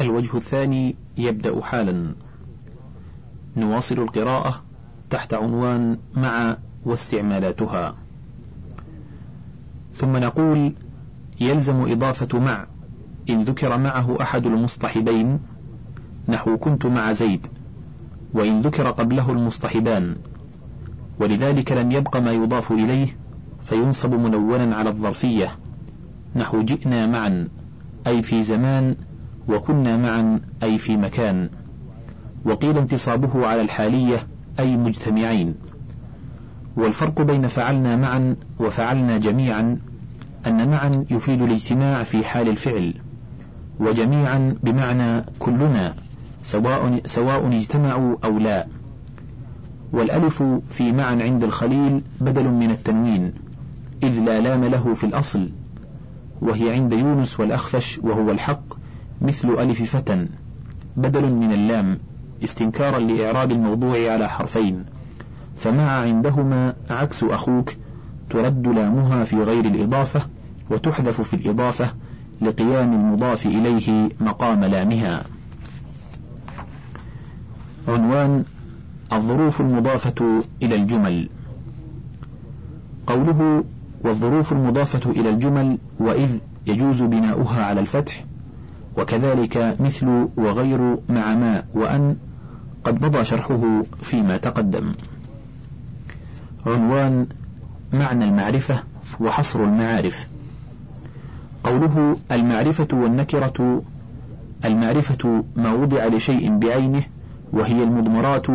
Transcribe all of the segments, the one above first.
الوجه الثاني يبدأ حالا. نواصل القراءة تحت عنوان مع واستعمالاتها. ثم نقول يلزم إضافة مع. إن ذكر معه أحد المصطحبين. نحو كنت مع زيد. وإن ذكر قبله المصطحبان. ولذلك لم يبق ما يضاف إليه فينصب منونا على الظرفية. نحو جئنا معا. أي في زمان وكنا معا أي في مكان. وقيل انتصابه على الحالية أي مجتمعين. والفرق بين فعلنا معا وفعلنا جميعا أن معا يفيد الاجتماع في حال الفعل وجميعا بمعنى كلنا سواء, سواء اجتمعوا أو لا. والألف في معا عند الخليل بدل من التنوين إذ لا لام له في الأصل وهي عند يونس والأخفش وهو الحق مثل ألف فتن بدل من اللام استنكارا لإعراب الموضوع على حرفين. فمع عندهما عكس أخوك ترد لامها في غير الإضافة وتحذف في الإضافة لقيام المضاف إليه مقام لامها. عنوان الظروف المضافة إلى الجمل. قوله والظروف المضافة إلى الجمل وإذ يجوز بناؤها على الفتح وكذلك مثل وغير مع ما وأن قد مضى شرحه فيما تقدم. عنوان معنى المعرفة وحصر المعارف. قوله المعرفة والنكرة المعرفة ما وضع لشيء بعينه وهي المضمرات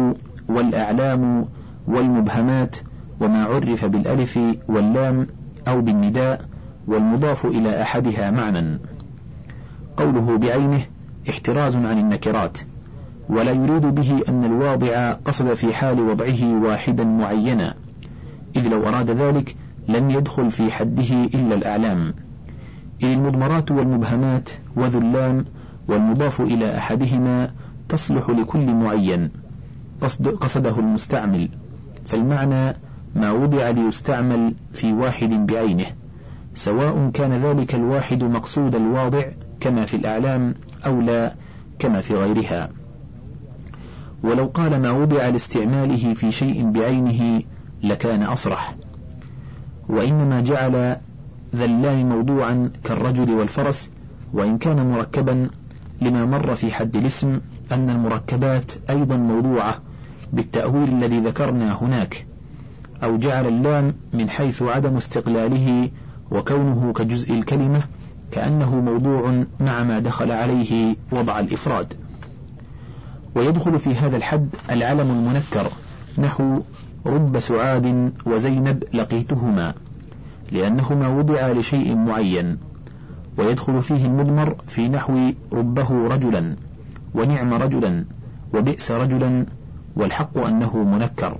والأعلام والمبهمات وما عرف بالألف واللام أو بالنداء والمضاف إلى أحدها معنى. قوله بعينه احتراز عن النكرات ولا يريد به أن الواضع قصد في حال وضعه واحدا معينا إذ لو أراد ذلك لم يدخل في حده إلا الأعلام. إذ المضمرات والمبهمات وذو اللام والمضاف إلى أحدهما تصلح لكل معين قصد قصده المستعمل فالمعنى ما وضع ليستعمل في واحد بعينه سواء كان ذلك الواحد مقصود الواضع كما في الأعلام أو لا كما في غيرها. ولو قال ما وضع لاستعماله في شيء بعينه لكان أصرح. وإنما جعل ذا اللام موضوعا كالرجل والفرس وإن كان مركبا لما مر في حد الاسم أن المركبات أيضا موضوعة بالتأويل الذي ذكرنا هناك. أو جعل اللام من حيث عدم استقلاله وكونه كجزء الكلمة كأنه موضوع مع ما دخل عليه وضع الإفراد. ويدخل في هذا الحد العلم المنكر نحو رب سعاد وزينب لقيتهما لأنهما وضعا لشيء معين ويدخل فيه المضمر في نحو ربه رجلا ونعم رجلا وبئس رجلا والحق أنه منكر.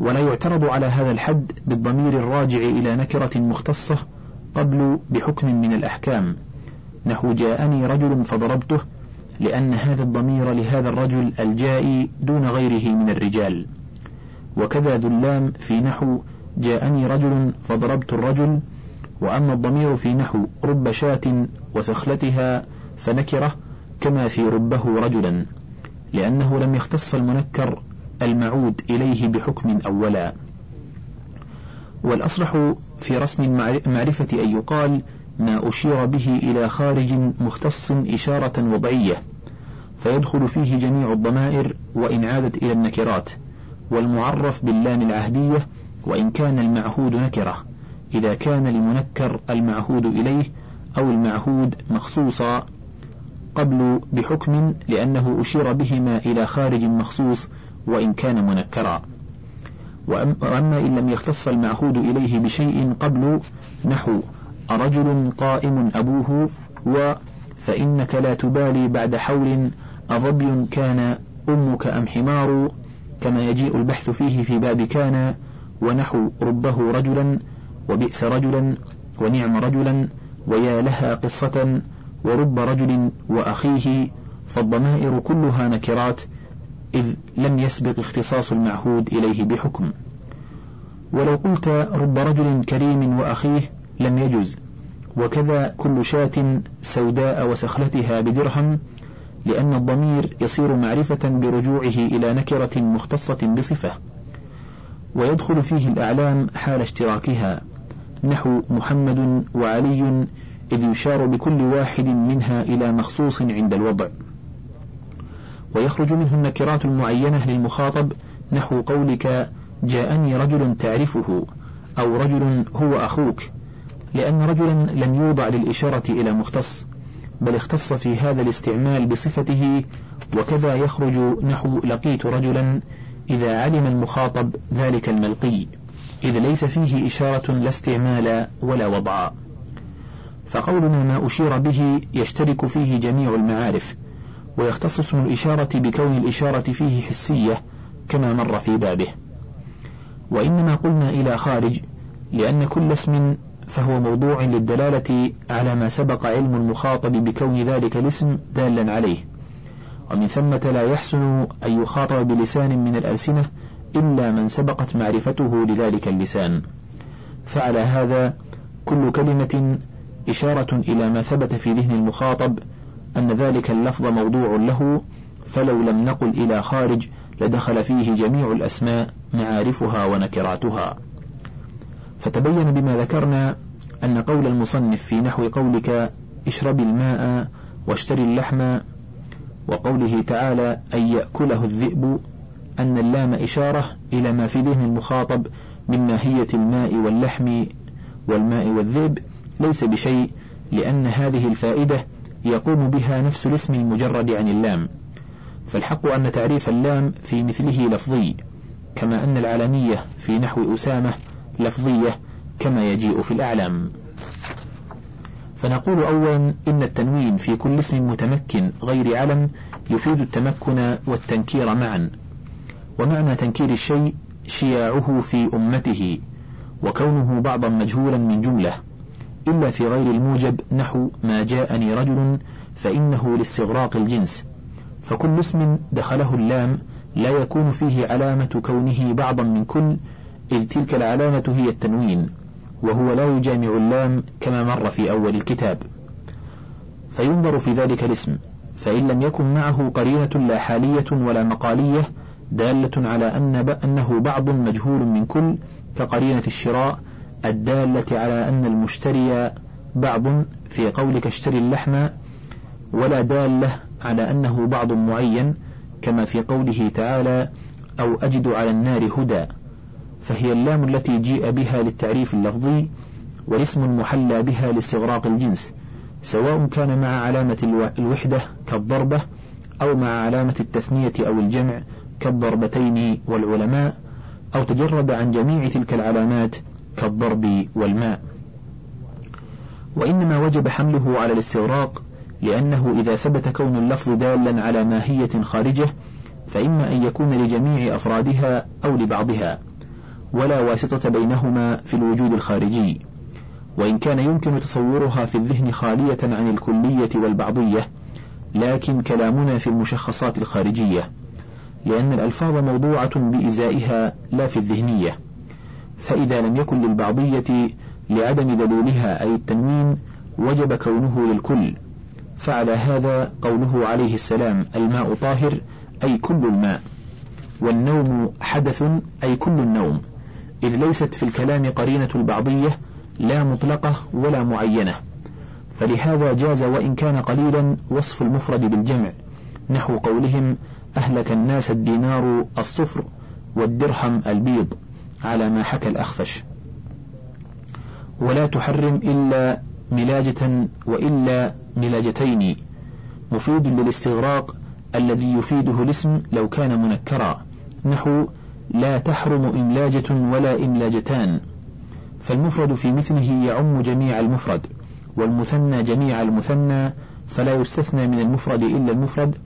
ولا يعترض على هذا الحد بالضمير الراجع إلى نكرة مختصة قبل بحكم من الأحكام. نحو جاءني رجل فضربته لأن هذا الضمير لهذا الرجل الجائي دون غيره من الرجال. وكذا اللام في نحو جاءني رجل فضربت الرجل وأما الضمير في نحو رب شاة وسخلتها فنكرة كما في ربه رجلا لأنه لم يختص المنكر المعود إليه بحكم أولا. والأصلح في رسم المعرفة أن يقال ما أشير به إلى خارج مختص إشارة وضعية فيدخل فيه جميع الضمائر وإن عادت إلى النكرات والمعرف باللام العهدية وإن كان المعهود نكرة إذا كان المنكر المعهود إليه أو المعهود مخصوصا قبل بحكم لأنه أشير بهما إلى خارج مخصوص وإن كان منكرا. وأما إن لم يختص المعهود إليه بشيء قبل نحو أرجل قائم أبوه و فإنك لا تبالي بعد حول أظبي كان أمك أم حمار كما يجيء البحث فيه في باب كان ونحو ربه رجلا وبئس رجلا ونعم رجلا ويا لها قصة ورب رجل وأخيه فالضمائر كلها نكرات إذ لم يسبق اختصاص المعهود إليه بحكم. ولو قلت رب رجل كريم وأخيه لم يجز. وكذا كل شاة سوداء وسخلتها بدرهم لأن الضمير يصير معرفة برجوعه إلى نكرة مختصة بصفة. ويدخل فيه الأعلام حال اشتراكها. نحو محمد وعلي إذ يشار بكل واحد منها إلى مخصوص عند الوضع. ويخرج منه النكرات المعينة للمخاطب نحو قولك جاءني رجل تعرفه أو رجل هو أخوك لأن رجلا لم يوضع للإشارة إلى مختص بل اختص في هذا الاستعمال بصفته وكذا يخرج نحو لقيت رجلا إذا علم المخاطب ذلك الملقي إذ ليس فيه إشارة لا استعمال ولا وضع. فقولنا ما أشير به يشترك فيه جميع المعارف. ويختص اسم الإشارة بكون الإشارة فيه حسية كما مر في بابه. وإنما قلنا إلى خارج لأن كل اسم فهو موضوع للدلالة على ما سبق علم المخاطب بكون ذلك الاسم دالا عليه. ومن ثمة لا يحسن أن يخاطب بلسان من الألسنة إلا من سبقت معرفته لذلك اللسان. فعلى هذا كل كلمة إشارة إلى ما ثبت في ذهن المخاطب أن ذلك اللفظ موضوع له فلو لم نقل إلى خارج لدخل فيه جميع الأسماء معارفها ونكراتها. فتبين بما ذكرنا أن قول المصنف في نحو قولك اشرب الماء واشتري اللحم وقوله تعالى أن يأكله الذئب أن اللام إشارة إلى ما في ذهن المخاطب من ماهية الماء واللحم والماء والذئب ليس بشيء لأن هذه الفائدة يقوم بها نفس الاسم المجرد عن اللام. فالحق أن تعريف اللام في مثله لفظي كما أن العلمية في نحو أسامة لفظية كما يجيء في الأعلام. فنقول أولا إن التنوين في كل اسم متمكن غير علم يفيد التمكن والتنكير معا. ومعنى تنكير الشيء شياعه في أمته وكونه بعضا مجهولا من جملة. إلا في غير الموجب نحو ما جاءني رجل فإنه لاستغراق الجنس. فكل اسم دخله اللام لا يكون فيه علامة كونه بعضا من كل إذ تلك العلامة هي التنوين وهو لا يجامع اللام كما مر في أول الكتاب. فينظر في ذلك الاسم فإن لم يكن معه قرينة لا حالية ولا مقالية دالة على أن أنه بعض مجهول من كل كقرينة الشراء الدالة على أن المشتري بعض في قولك اشتري اللحم ولا دالة على أنه بعض معين كما في قوله تعالى أو أجد على النار هدى فهي اللام التي جيء بها للتعريف اللفظي والاسم المحلى بها لاستغراق الجنس سواء كان مع علامة الوحدة كالضربة أو مع علامة التثنية أو الجمع كالضربتين والعلماء أو تجرد عن جميع تلك العلامات كالضرب والماء. وإنما وجب حمله على الاستغراق لأنه إذا ثبت كون اللفظ دالا على ماهية خارجة فإما أن يكون لجميع أفرادها أو لبعضها ولا واسطة بينهما في الوجود الخارجي. وإن كان يمكن تصورها في الذهن خالية عن الكلية والبعضية لكن كلامنا في المشخصات الخارجية لأن الألفاظ موضوعة بإزائها لا في الذهنية. فإذا لم يكن للبعضية لعدم دلولها أي التنوين وجب كونه للكل. فعلى هذا قوله عليه السلام الماء طاهر أي كل الماء. والنوم حدث أي كل النوم. إذ ليست في الكلام قرينة البعضية لا مطلقة ولا معينة. فلهذا جاز وإن كان قليلا وصف المفرد بالجمع. نحو قولهم أهلك الناس الدينار الصفر والدرهم البيض. على ما حكى الأخفش. ولا تحرم إلا ملاجة وإلا ملاجتين مفيد للاستغراق الذي يفيده الاسم لو كان منكرا. نحو لا تحرم إملاجة ولا إملاجتان. فالمفرد في مثله يعم جميع المفرد والمثنى جميع المثنى فلا يستثنى من المفرد إلا المفرد.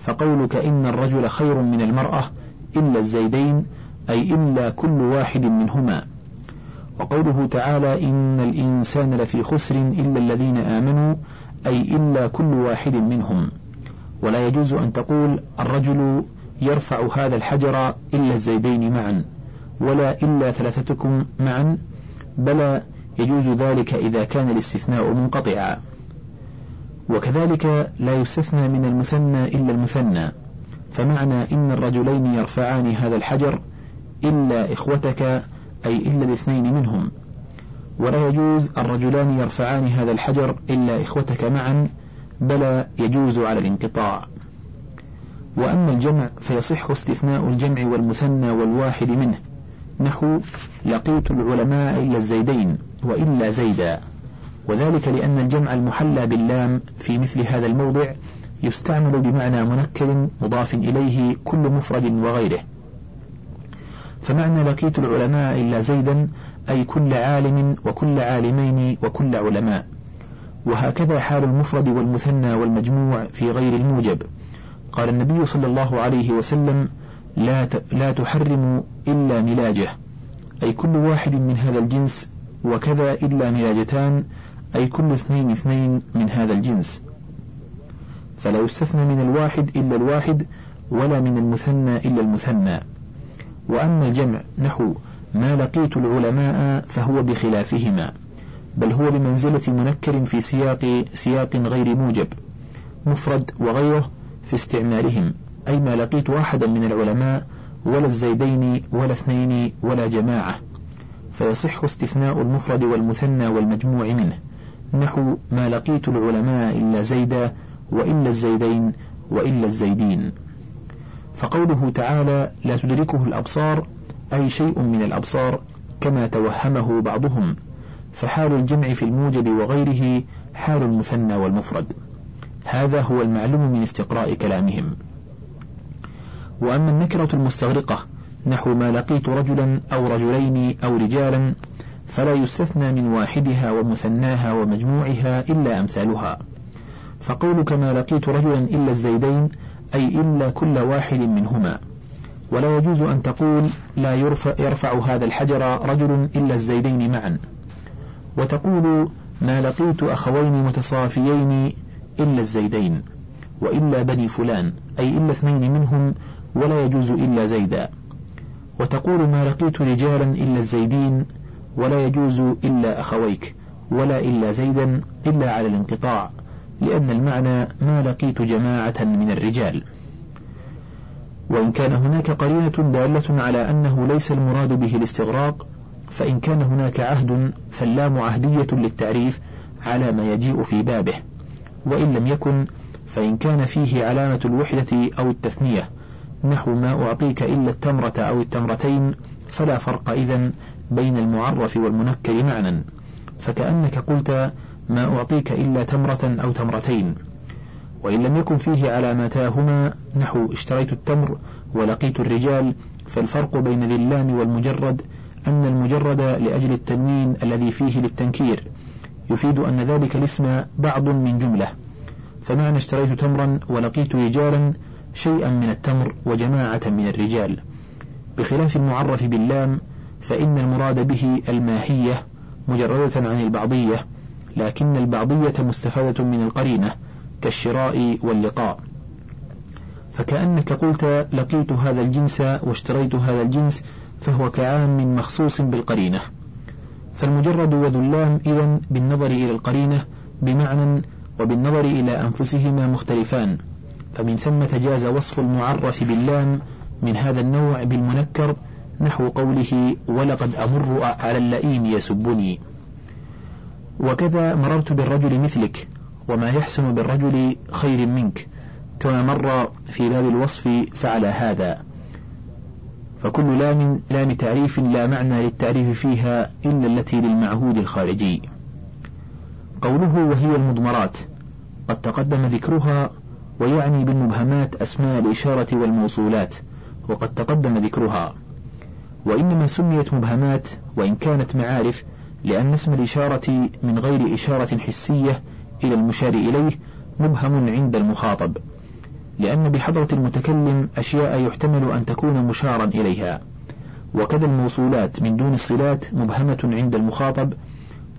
فقولك إن الرجل خير من المرأة إلا الزيدين أي إلا كل واحد منهما. وقوله تعالى إن الإنسان لفي خسر إلا الذين آمنوا أي إلا كل واحد منهم. ولا يجوز أن تقول الرجل يرفع هذا الحجر إلا الزيدين معا ولا إلا ثلاثتكم معا بلى يجوز ذلك إذا كان الاستثناء منقطعا. وكذلك لا يستثنى من المثنى إلا المثنى. فمعنى إن الرجلين يرفعان هذا الحجر إلا إخوتك أي إلا الاثنين منهم. ولا يجوز الرجلان يرفعان هذا الحجر إلا إخوتك معا بل يجوز على الانقطاع. وأما الجمع فيصح استثناء الجمع والمثنى والواحد منه. نحو لقيت العلماء إلا الزيدين وإلا زيدا. وذلك لأن الجمع المحلى باللام في مثل هذا الموضع يستعمل بمعنى منكر مضاف إليه كل مفرد وغيره. فمعنى لقيت العلماء إلا زيدا أي كل عالم وكل عالمين وكل علماء. وهكذا حال المفرد والمثنى والمجموع في غير الموجب. قال النبي صلى الله عليه وسلم لا لا تحرم إلا ملاجه. أي كل واحد من هذا الجنس وكذا إلا ملاجتان أي كل اثنين اثنين من هذا الجنس. فلا يستثنى من الواحد إلا الواحد ولا من المثنى إلا المثنى. وأما الجمع نحو ما لقيت العلماء فهو بخلافهما بل هو بمنزلة منكر في سياق سياق غير موجب مفرد وغيره في استعمالهم أي ما لقيت واحدا من العلماء ولا الزيدين ولا اثنين ولا جماعة فيصح استثناء المفرد والمثنى والمجموع منه نحو ما لقيت العلماء إلا زيدا وإلا الزيدين وإلا الزيدين. فقوله تعالى لا تدركه الأبصار أي شيء من الأبصار كما توهمه بعضهم فحال الجمع في الموجب وغيره حال المثنى والمفرد. هذا هو المعلوم من استقراء كلامهم. وأما النكرة المستغرقة نحو ما لقيت رجلا أو رجلين أو رجالا فلا يستثنى من واحدها ومثناها ومجموعها إلا أمثالها. فقولك ما لقيت رجلا إلا الزيدين أي إلا كل واحد منهما. ولا يجوز أن تقول لا يرفع, يرفع هذا الحجر رجل إلا الزيدين معا. وتقول ما لقيت أخوين متصافيين إلا الزيدين وإلا بني فلان أي إلا اثنين منهم ولا يجوز إلا زيدا. وتقول ما لقيت رجالا إلا الزيدين ولا يجوز إلا أخويك ولا إلا زيدا إلا على الانقطاع. لأن المعنى ما لقيت جماعة من الرجال. وإن كان هناك قرينة دالة على أنه ليس المراد به الاستغراق فإن كان هناك عهد فاللام عهدية للتعريف على ما يجيء في بابه. وإن لم يكن فإن كان فيه علامة الوحدة أو التثنية. نحو ما أعطيك إلا التمرة أو التمرتين فلا فرق إذن بين المعرف والمنكر معنى فكأنك قلت ما أعطيك إلا تمرة أو تمرتين. وإن لم يكن فيه علامتاهما نحو اشتريت التمر ولقيت الرجال فالفرق بين ذي اللام والمجرد أن المجرد لأجل التنوين الذي فيه للتنكير. يفيد أن ذلك الاسم بعض من جملة. فمعنى اشتريت تمرا ولقيت رجالا شيئا من التمر وجماعة من الرجال. بخلاف المعرف باللام فإن المراد به الماهية مجردة عن البعضية لكن البعضية مستفادة من القرينة كالشراء واللقاء. فكأنك قلت لقيت هذا الجنس واشتريت هذا الجنس فهو كعام مخصوص بالقرينة. فالمجرد وذو اللام إذا بالنظر إلى القرينة بمعنى وبالنظر إلى أنفسهما مختلفان. فمن ثم جاز وصف المعرف باللام من هذا النوع بالمنكر نحو قوله ولقد أمر على اللئيم يسبني. وكذا مررت بالرجل مثلك وما يحسن بالرجل خير منك. كما مر في باب الوصف فعل هذا. فكل لام لام تعريف لا معنى للتعريف فيها إلا التي للمعهود الخارجي. قوله وهي المضمرات قد تقدم ذكرها ويعني بالمبهمات أسماء الإشارة والموصولات وقد تقدم ذكرها. وإنما سميت مبهمات وإن كانت معارف لأن اسم الإشارة من غير إشارة حسية إلى المشار إليه مبهم عند المخاطب لأن بحضرة المتكلم أشياء يحتمل أن تكون مشارا إليها وكذا الموصولات من دون الصلات مبهمة عند المخاطب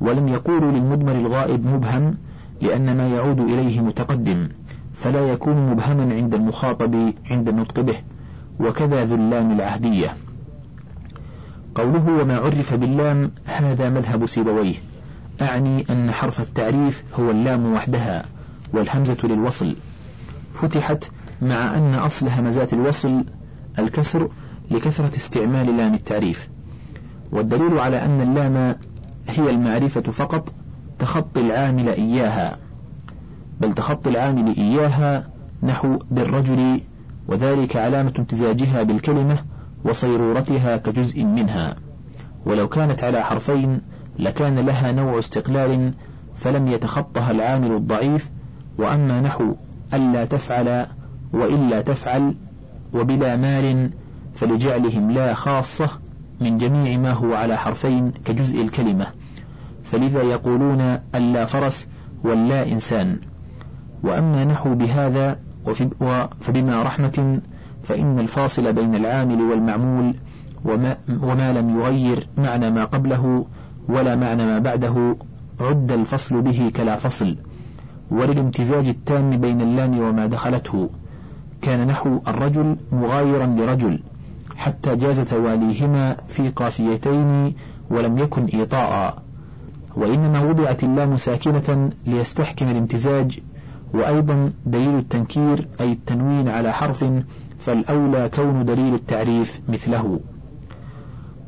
ولم يقولوا للمدمر الغائب مبهم لأن ما يعود إليه متقدم فلا يكون مبهما عند المخاطب عند النطق به وكذا اللام العهدية. قوله وما عرف باللام هذا مذهب سيبويه. أعني أن حرف التعريف هو اللام وحدها والهمزة للوصل. فتحت مع أن أصل همزات الوصل الكسر لكثرة استعمال لام التعريف. والدليل على أن اللام هي المعرفة فقط تخطي العامل إياها بل تخطي العامل إياها نحو بالرجل وذلك علامة امتزاجها بالكلمة وصيرورتها كجزء منها. ولو كانت على حرفين لكان لها نوع استقلال فلم يتخطها العامل الضعيف وأما نحو ألا تفعل وإلا تفعل وبلا مال فلجعلهم لا خاصة من جميع ما هو على حرفين كجزء الكلمة. فلذا يقولون ألا فرس واللا إنسان. وأما نحو بهذا فبما رحمة فإن الفاصل بين العامل والمعمول وما, وما لم يغير معنى ما قبله ولا معنى ما بعده عد الفصل به كلا فصل. وللامتزاج التام بين اللام وما دخلته. كان نحو الرجل مغايرا لرجل حتى جاز تواليهما في قافيتين ولم يكن إيطاء. وإنما وضعت اللام ساكنة ليستحكم الامتزاج وأيضا دليل التنكير أي التنوين على حرف فالأولى كون دليل التعريف مثله.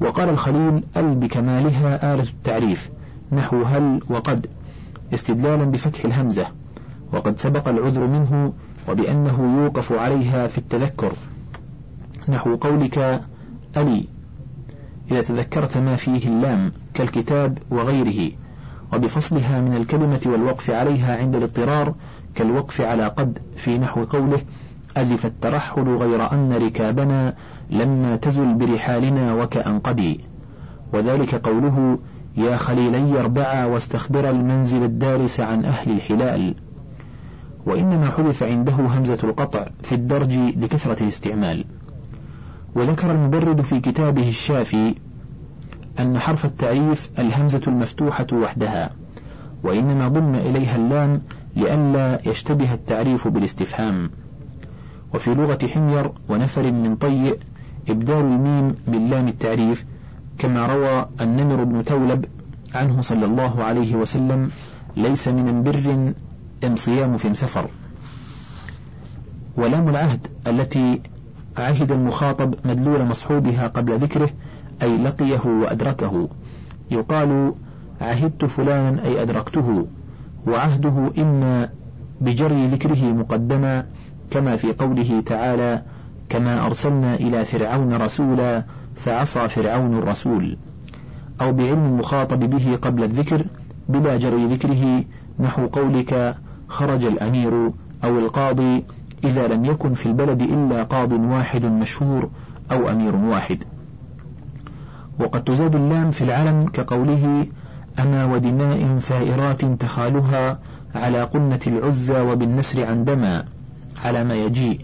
وقال الخليل أل بكمالها آلة التعريف نحو هل وقد استدلالا بفتح الهمزة. وقد سبق العذر منه وبأنه يوقف عليها في التذكر. نحو قولك ألي إذا تذكرت ما فيه اللام كالكتاب وغيره وبفصلها من الكلمة والوقف عليها عند الاضطرار كالوقف على قد في نحو قوله أزف الترحل غير أن ركابنا لما تزل برحالنا وكأن قدي. وذلك قوله يا خليلي اربعا واستخبر المنزل الدارس عن أهل الحلال. وإنما حذف عنده همزة القطع في الدرج لكثرة الاستعمال. وذكر المبرد في كتابه الشافي أن حرف التعريف الهمزة المفتوحة وحدها وإنما ضم إليها اللام لئلا يشتبه التعريف بالاستفهام. وفي لغة حمير ونفر من طيء إبدال الميم باللام التعريف كما روى النمر بن تولب عنه صلى الله عليه وسلم ليس من بر انصيام في سفر ولام العهد التي عهد المخاطب مدلول مصحوبها قبل ذكره أي لقيه وأدركه. يقال عهدت فلانا أي أدركته. وعهده إما بجري ذكره مقدما كما في قوله تعالى كما أرسلنا إلى فرعون رسولا فعصى فرعون الرسول. أو بعلم المخاطب به قبل الذكر بلا جري ذكره نحو قولك خرج الأمير أو القاضي إذا لم يكن في البلد إلا قاض واحد مشهور أو أمير واحد. وقد تزاد اللام في العلم كقوله أما ودماء فائرات تخالها على قنة العزى وبالنسر عندما. على ما يجيء.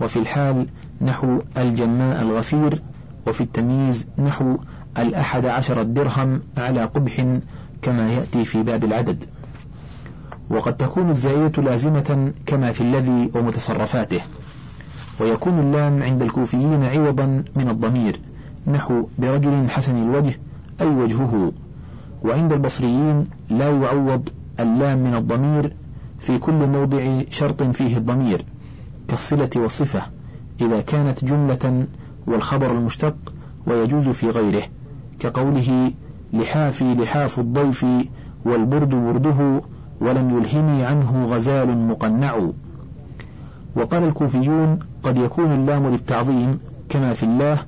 وفي الحال نحو الجماء الغفير وفي التمييز نحو الأحد عشر الدرهم على قبح كما يأتي في باب العدد. وقد تكون الزائدة لازمة كما في الذي ومتصرفاته. ويكون اللام عند الكوفيين عوضا من الضمير نحو برجل حسن الوجه أي وجهه. وعند البصريين لا يعوض اللام من الضمير في كل موضع شرط فيه الضمير كالصلة والصفة إذا كانت جملة والخبر المشتق ويجوز في غيره كقوله لحافي لحاف الضيف والبرد برده ولم يلهني عنه غزال مقنع. وقال الكوفيون قد يكون اللام للتعظيم كما في الله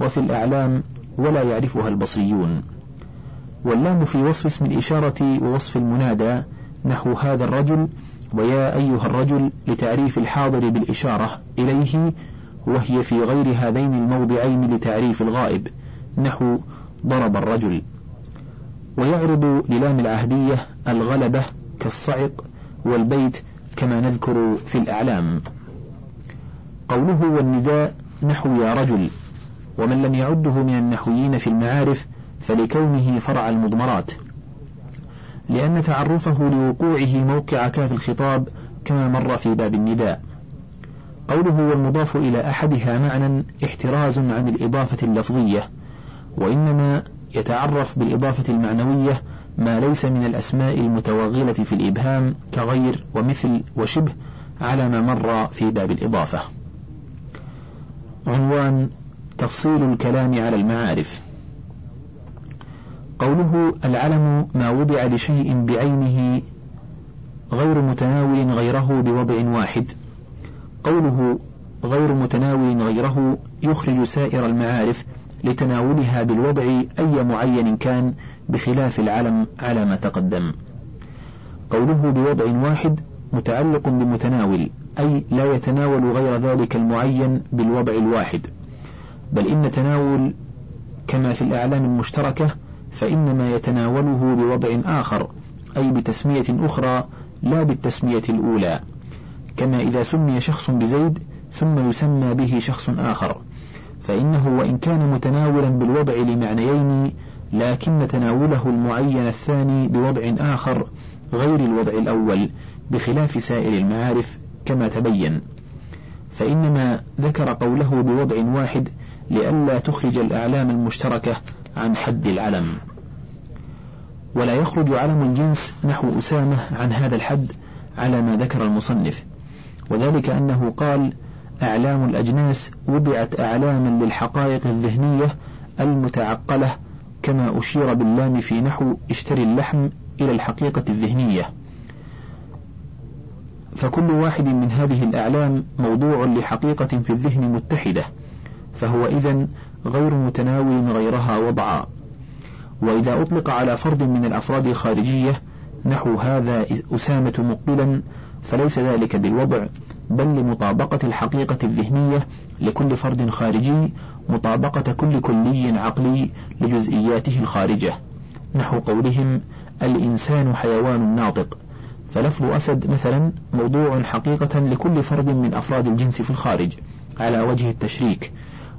وفي الأعلام ولا يعرفها البصريون. واللام في وصف اسم الإشارة ووصف المنادى نحو هذا الرجل ويا أيها الرجل لتعريف الحاضر بالإشارة إليه وهي في غير هذين الموضعين لتعريف الغائب نحو ضرب الرجل. ويعرض للام العهدية الغلبة كالصعق والبيت كما نذكر في الأعلام. قوله والنداء نحو يا رجل ومن لم يعده من النحويين في المعارف فلكونه فرع المضمرات. لأن تعرفه لوقوعه موقع كاف الخطاب كما مر في باب النداء. قوله والمضاف إلى أحدها معنى احتراز عن الإضافة اللفظية وإنما يتعرف بالإضافة المعنوية ما ليس من الأسماء المتوغلة في الإبهام كغير ومثل وشبه على ما مر في باب الإضافة. عنوان تفصيل الكلام على المعارف. قوله العلم ما وضع لشيء بعينه غير متناول غيره بوضع واحد. قوله غير متناول غيره يخرج سائر المعارف لتناولها بالوضع أي معين كان بخلاف العلم على ما تقدم. قوله بوضع واحد متعلق بمتناول أي لا يتناول غير ذلك المعين بالوضع الواحد. بل إن تناول كما في الأعلام المشتركة فإنما يتناوله بوضع آخر أي بتسمية أخرى لا بالتسمية الأولى. كما إذا سمي شخص بزيد ثم يسمى به شخص آخر. فإنه وإن كان متناولا بالوضع لمعنيين لكن تناوله المعين الثاني بوضع آخر غير الوضع الأول بخلاف سائر المعارف كما تبين. فإنما ذكر قوله بوضع واحد لئلا تخرج الأعلام المشتركة عن حد العلم. ولا يخرج علم الجنس نحو أسامة عن هذا الحد على ما ذكر المصنف. وذلك أنه قال أعلام الأجناس وضعت أعلاما للحقائق الذهنية المتعقلة كما أشير باللام في نحو اشتري اللحم إلى الحقيقة الذهنية. فكل واحد من هذه الأعلام موضوع لحقيقة في الذهن متحدة. فهو إذا غير متناول غيرها وضعا. وإذا أطلق على فرد من الأفراد الخارجية نحو هذا أسامة مقبلا فليس ذلك بالوضع بل لمطابقة الحقيقة الذهنية لكل فرد خارجي مطابقة كل كلي عقلي لجزئياته الخارجة. نحو قولهم الإنسان حيوان ناطق. فلفظ أسد مثلا موضوع حقيقة لكل فرد من أفراد الجنس في الخارج على وجه التشريك.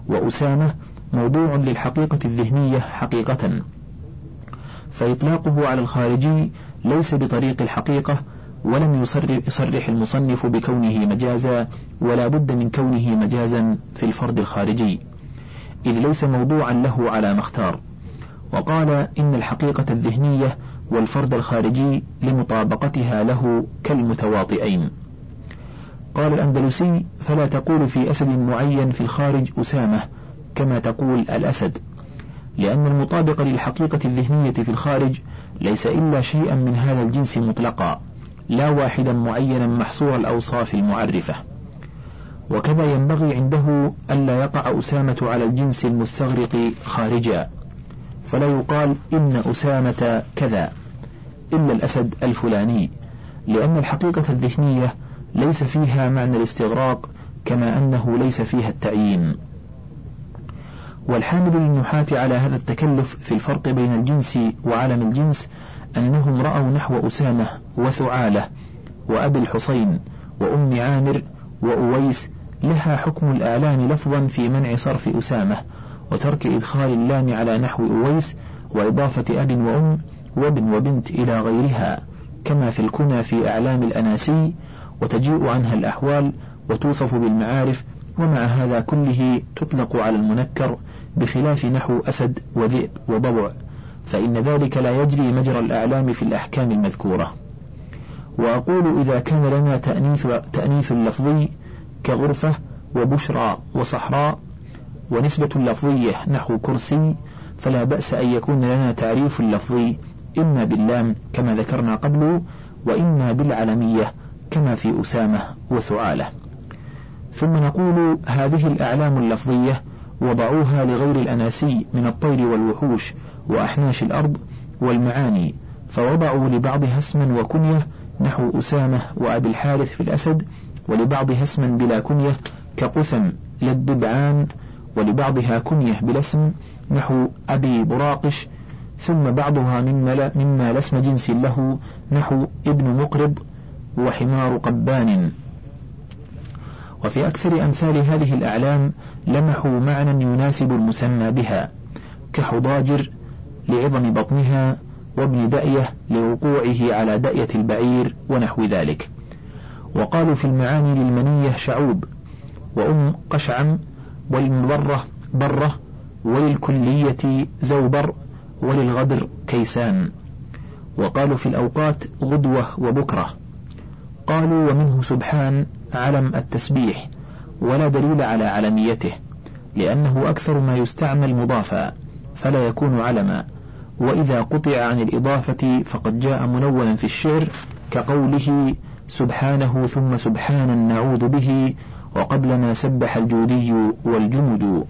وأسامة موضوع للحقيقة الذهنية حقيقة. فإطلاقه على الخارجي ليس بطريق الحقيقة ولم يصرح المصنف بكونه مجازا ولا بد من كونه مجازا في الفرد الخارجي. إذ ليس موضوعا له على ما اختار. وقال إن الحقيقة الذهنية والفرد الخارجي لمطابقتها له كالمتواطئين. قال الأندلسي فلا تقول في أسد معين في الخارج أسامة كما تقول الأسد. لأن المطابق للحقيقة الذهنية في الخارج ليس إلا شيئا من هذا الجنس مطلقا لا واحدا معينا محصور الأوصاف المعرفة. وكذا ينبغي عنده ألا يقع أسامة على الجنس المستغرق خارجا. فلا يقال إن أسامة كذا إلا الأسد الفلاني لأن الحقيقة الذهنية ليس فيها معنى الاستغراق كما أنه ليس فيها التعيين. والحامل للنحاة على هذا التكلف في الفرق بين الجنس وعالم الجنس أنهم رأوا نحو أسامة وثعالة وأبي الحسين وأم عامر وأويس لها حكم الأعلام لفظا في منع صرف أسامة وترك إدخال اللام على نحو أويس وإضافة أب وأم وابن وبنت إلى غيرها كما في الكنى في أعلام الأناسي وتجيء عنها الأحوال وتوصف بالمعارف ومع هذا كله تطلق على المنكر بخلاف نحو أسد وذئب وضبع فإن ذلك لا يجري مجرى الأعلام في الأحكام المذكورة. وأقول إذا كان لنا تأنيث, تأنيث لفظي كغرفة وبشرى وصحراء ونسبة لفظية نحو كرسي فلا بأس أن يكون لنا تعريف لفظي إما باللام كما ذكرنا قبل وإما بالعلمية كما في أسامة وثعالة ثم نقول هذه الأعلام اللفظية وضعوها لغير الأناسي من الطير والوحوش وأحناش الأرض والمعاني فوضعوا لبعضها اسما وكنية نحو أسامة وأبي الحارث في الأسد ولبعضها اسما بلا كنية كقثم للدبعان ولبعضها كنية بلا اسم نحو أبي براقش ثم بعضها مما, مما لا اسم جنس له نحو ابن مقرض وحمار قبان. وفي أكثر أمثال هذه الأعلام لمحوا معنى يناسب المسمى بها كحضاجر لعظم بطنها وابن دأية لوقوعه على دأية البعير ونحو ذلك. وقالوا في المعاني للمنية شعوب وأم قشعم وللمبرة برة وللكلية زوبر وللغدر كيسان. وقالوا في الأوقات غدوة وبكرة. قالوا ومنه سبحان علم التسبيح ولا دليل على علميته لأنه أكثر ما يستعمل مضافا فلا يكون علما. وإذا قطع عن الإضافة فقد جاء منونا في الشعر كقوله سبحانه ثم سبحانا نعوذ به وقبلنا سبح الجودي والجمد.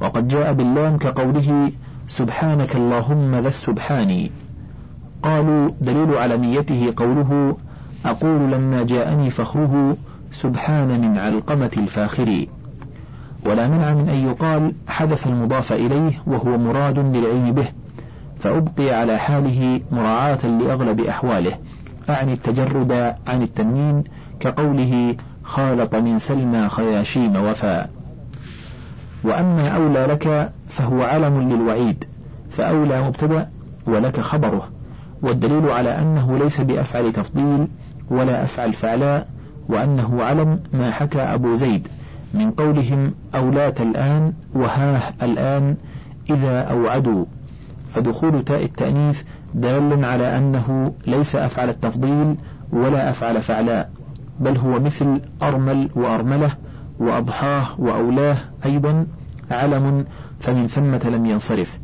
وقد جاء باللام كقوله سبحانك اللهم ذا السبحان. قالوا دليل علميته قوله أقول لما جاءني فخره سبحان من علقمة الفاخر. ولا منع من أن يقال حدث المضاف إليه وهو مراد للعلم به فأبقي على حاله مراعاة لأغلب أحواله أعني التجرد عن التنوين كقوله خالط من سلمى خياشيم وفاء وأما أولى لك فهو علم للوعيد فأولى مبتدأ ولك خبره والدليل على أنه ليس بأفعل تفضيل ولا أفعل فعلاء وأنه علم ما حكى أبو زيد من قولهم أولات الآن وهاه الآن إذا أوعدوا. فدخول تاء التأنيث دال على أنه ليس أفعل التفضيل ولا أفعل فعلاء بل هو مثل أرمل وأرملة وأضحاه وأولاه أيضا علم فمن ثمة لم ينصرف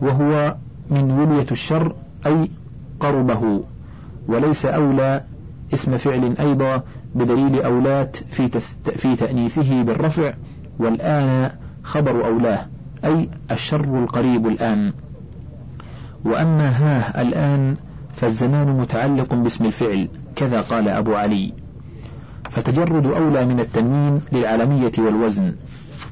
وهو من ولية الشر أي قربه وليس أولى اسم فعل أيضا بدليل أولات في, في تأنيثه بالرفع والآن خبر أولاه أي الشر القريب الآن. وأما ها الآن فالزمان متعلق باسم الفعل كذا قال أبو علي. فتجرد أولى من التنوين للعلمية والوزن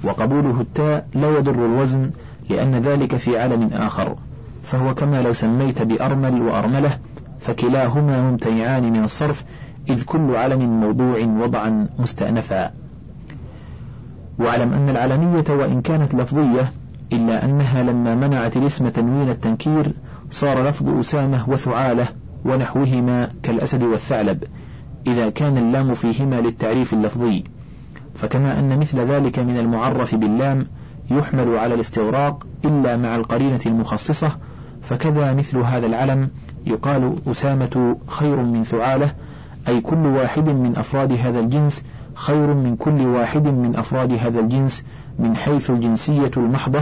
وقبوله التاء لا يضر الوزن لأن ذلك في علم آخر. فهو كما لو سميت بأرمل وأرملة فكلاهما ممتنعان من الصرف إذ كل علم موضوع وضعا مستأنفا. واعلم أن العلمية وإن كانت لفظية إلا أنها لما منعت الاسم تنوين التنكير صار لفظ أسامة وثعالة ونحوهما كالأسد والثعلب إذا كان اللام فيهما للتعريف اللفظي. فكما أن مثل ذلك من المعرف باللام يحمل على الاستغراق إلا مع القرينة المخصصة فكذا مثل هذا العلم يقال أسامة خير من ثعالة أي كل واحد من أفراد هذا الجنس خير من كل واحد من أفراد هذا الجنس من حيث الجنسية المحضة.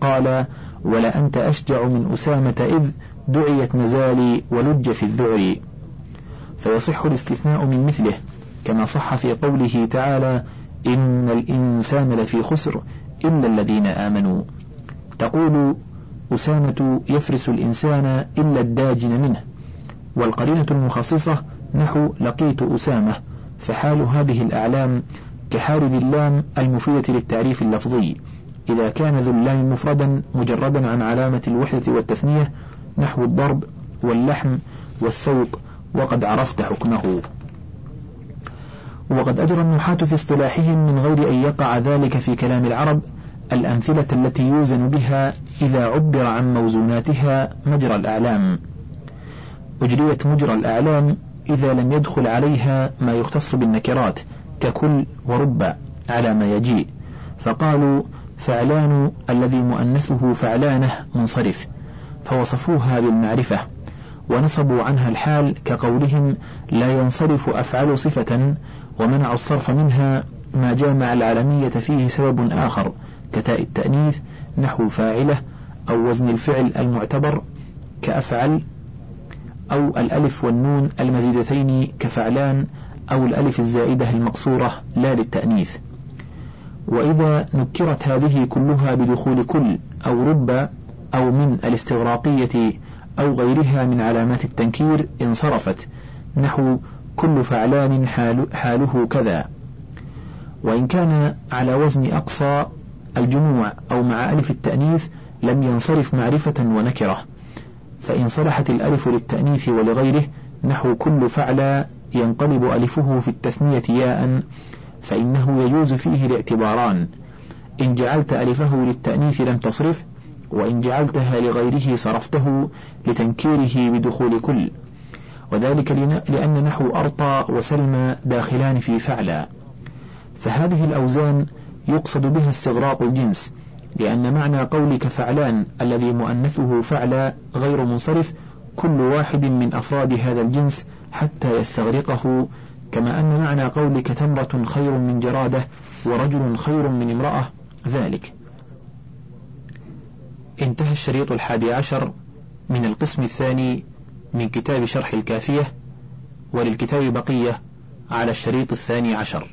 قال ولا أنت أشجع من أسامة إذ دعيت مزالي ولج في الذعر فيصح الاستثناء من مثله كما صح في قوله تعالى إن الإنسان لفي خسر إلا الذين آمنوا تقول أسامة يفرس الإنسان إلا الداجن منه والقرينة المخصصة نحو لقيت أسامة فحال هذه الأعلام كحال ذي اللام المفيدة للتعريف اللفظي إذا كان ذو اللام مفردا مجردا عن علامة الوحدة والتثنية نحو الضرب واللحم والسوق وقد عرفت حكمه. وقد أجرى النحاة في اصطلاحهم من غير أن يقع ذلك في كلام العرب الأمثلة التي يوزن بها إذا عبر عن موزوناتها مجرى الأعلام. أجريت مجرى الأعلام إذا لم يدخل عليها ما يختص بالنكرات ككل ورب على ما يجيء. فقالوا فعلان الذي مؤنثه فعلانة منصرف فوصفوها بالمعرفة ونصبوا عنها الحال كقولهم لا ينصرف أفعل صفة ومنعوا الصرف منها ما جامع العالمية فيه سبب آخر. كتاء التأنيث نحو فاعلة أو وزن الفعل المعتبر كأفعل أو الألف والنون المزيدتين كفعلان أو الألف الزائدة المقصورة لا للتأنيث. وإذا نكرت هذه كلها بدخول كل أو رب أو من الاستغراقية أو غيرها من علامات التنكير انصرفت نحو كل فعلان حال حاله كذا. وإن كان على وزن أقصى الجموع أو مع ألف التأنيث لم ينصرف معرفة ونكرة فإن صلحت الألف للتأنيث ولغيره نحو كل فعل ينقلب ألفه في التثنية ياء فإنه يجوز فيه الاعتباران إن جعلت ألفه للتأنيث لم تصرف وإن جعلتها لغيره صرفته لتنكيره بدخول كل. وذلك لأن نحو أرطى وسلمى داخلان في فعلا. فهذه الأوزان يقصد بها استغراق الجنس لأن معنى قولك فعلان الذي مؤنثه فعل غير منصرف كل واحد من أفراد هذا الجنس حتى يستغرقه كما أن معنى قولك تمرة خير من جرادة ورجل خير من امرأة ذلك. انتهى الشريط الحادي عشر من القسم الثاني من كتاب شرح الكافية وللكتاب بقية على الشريط الثاني عشر.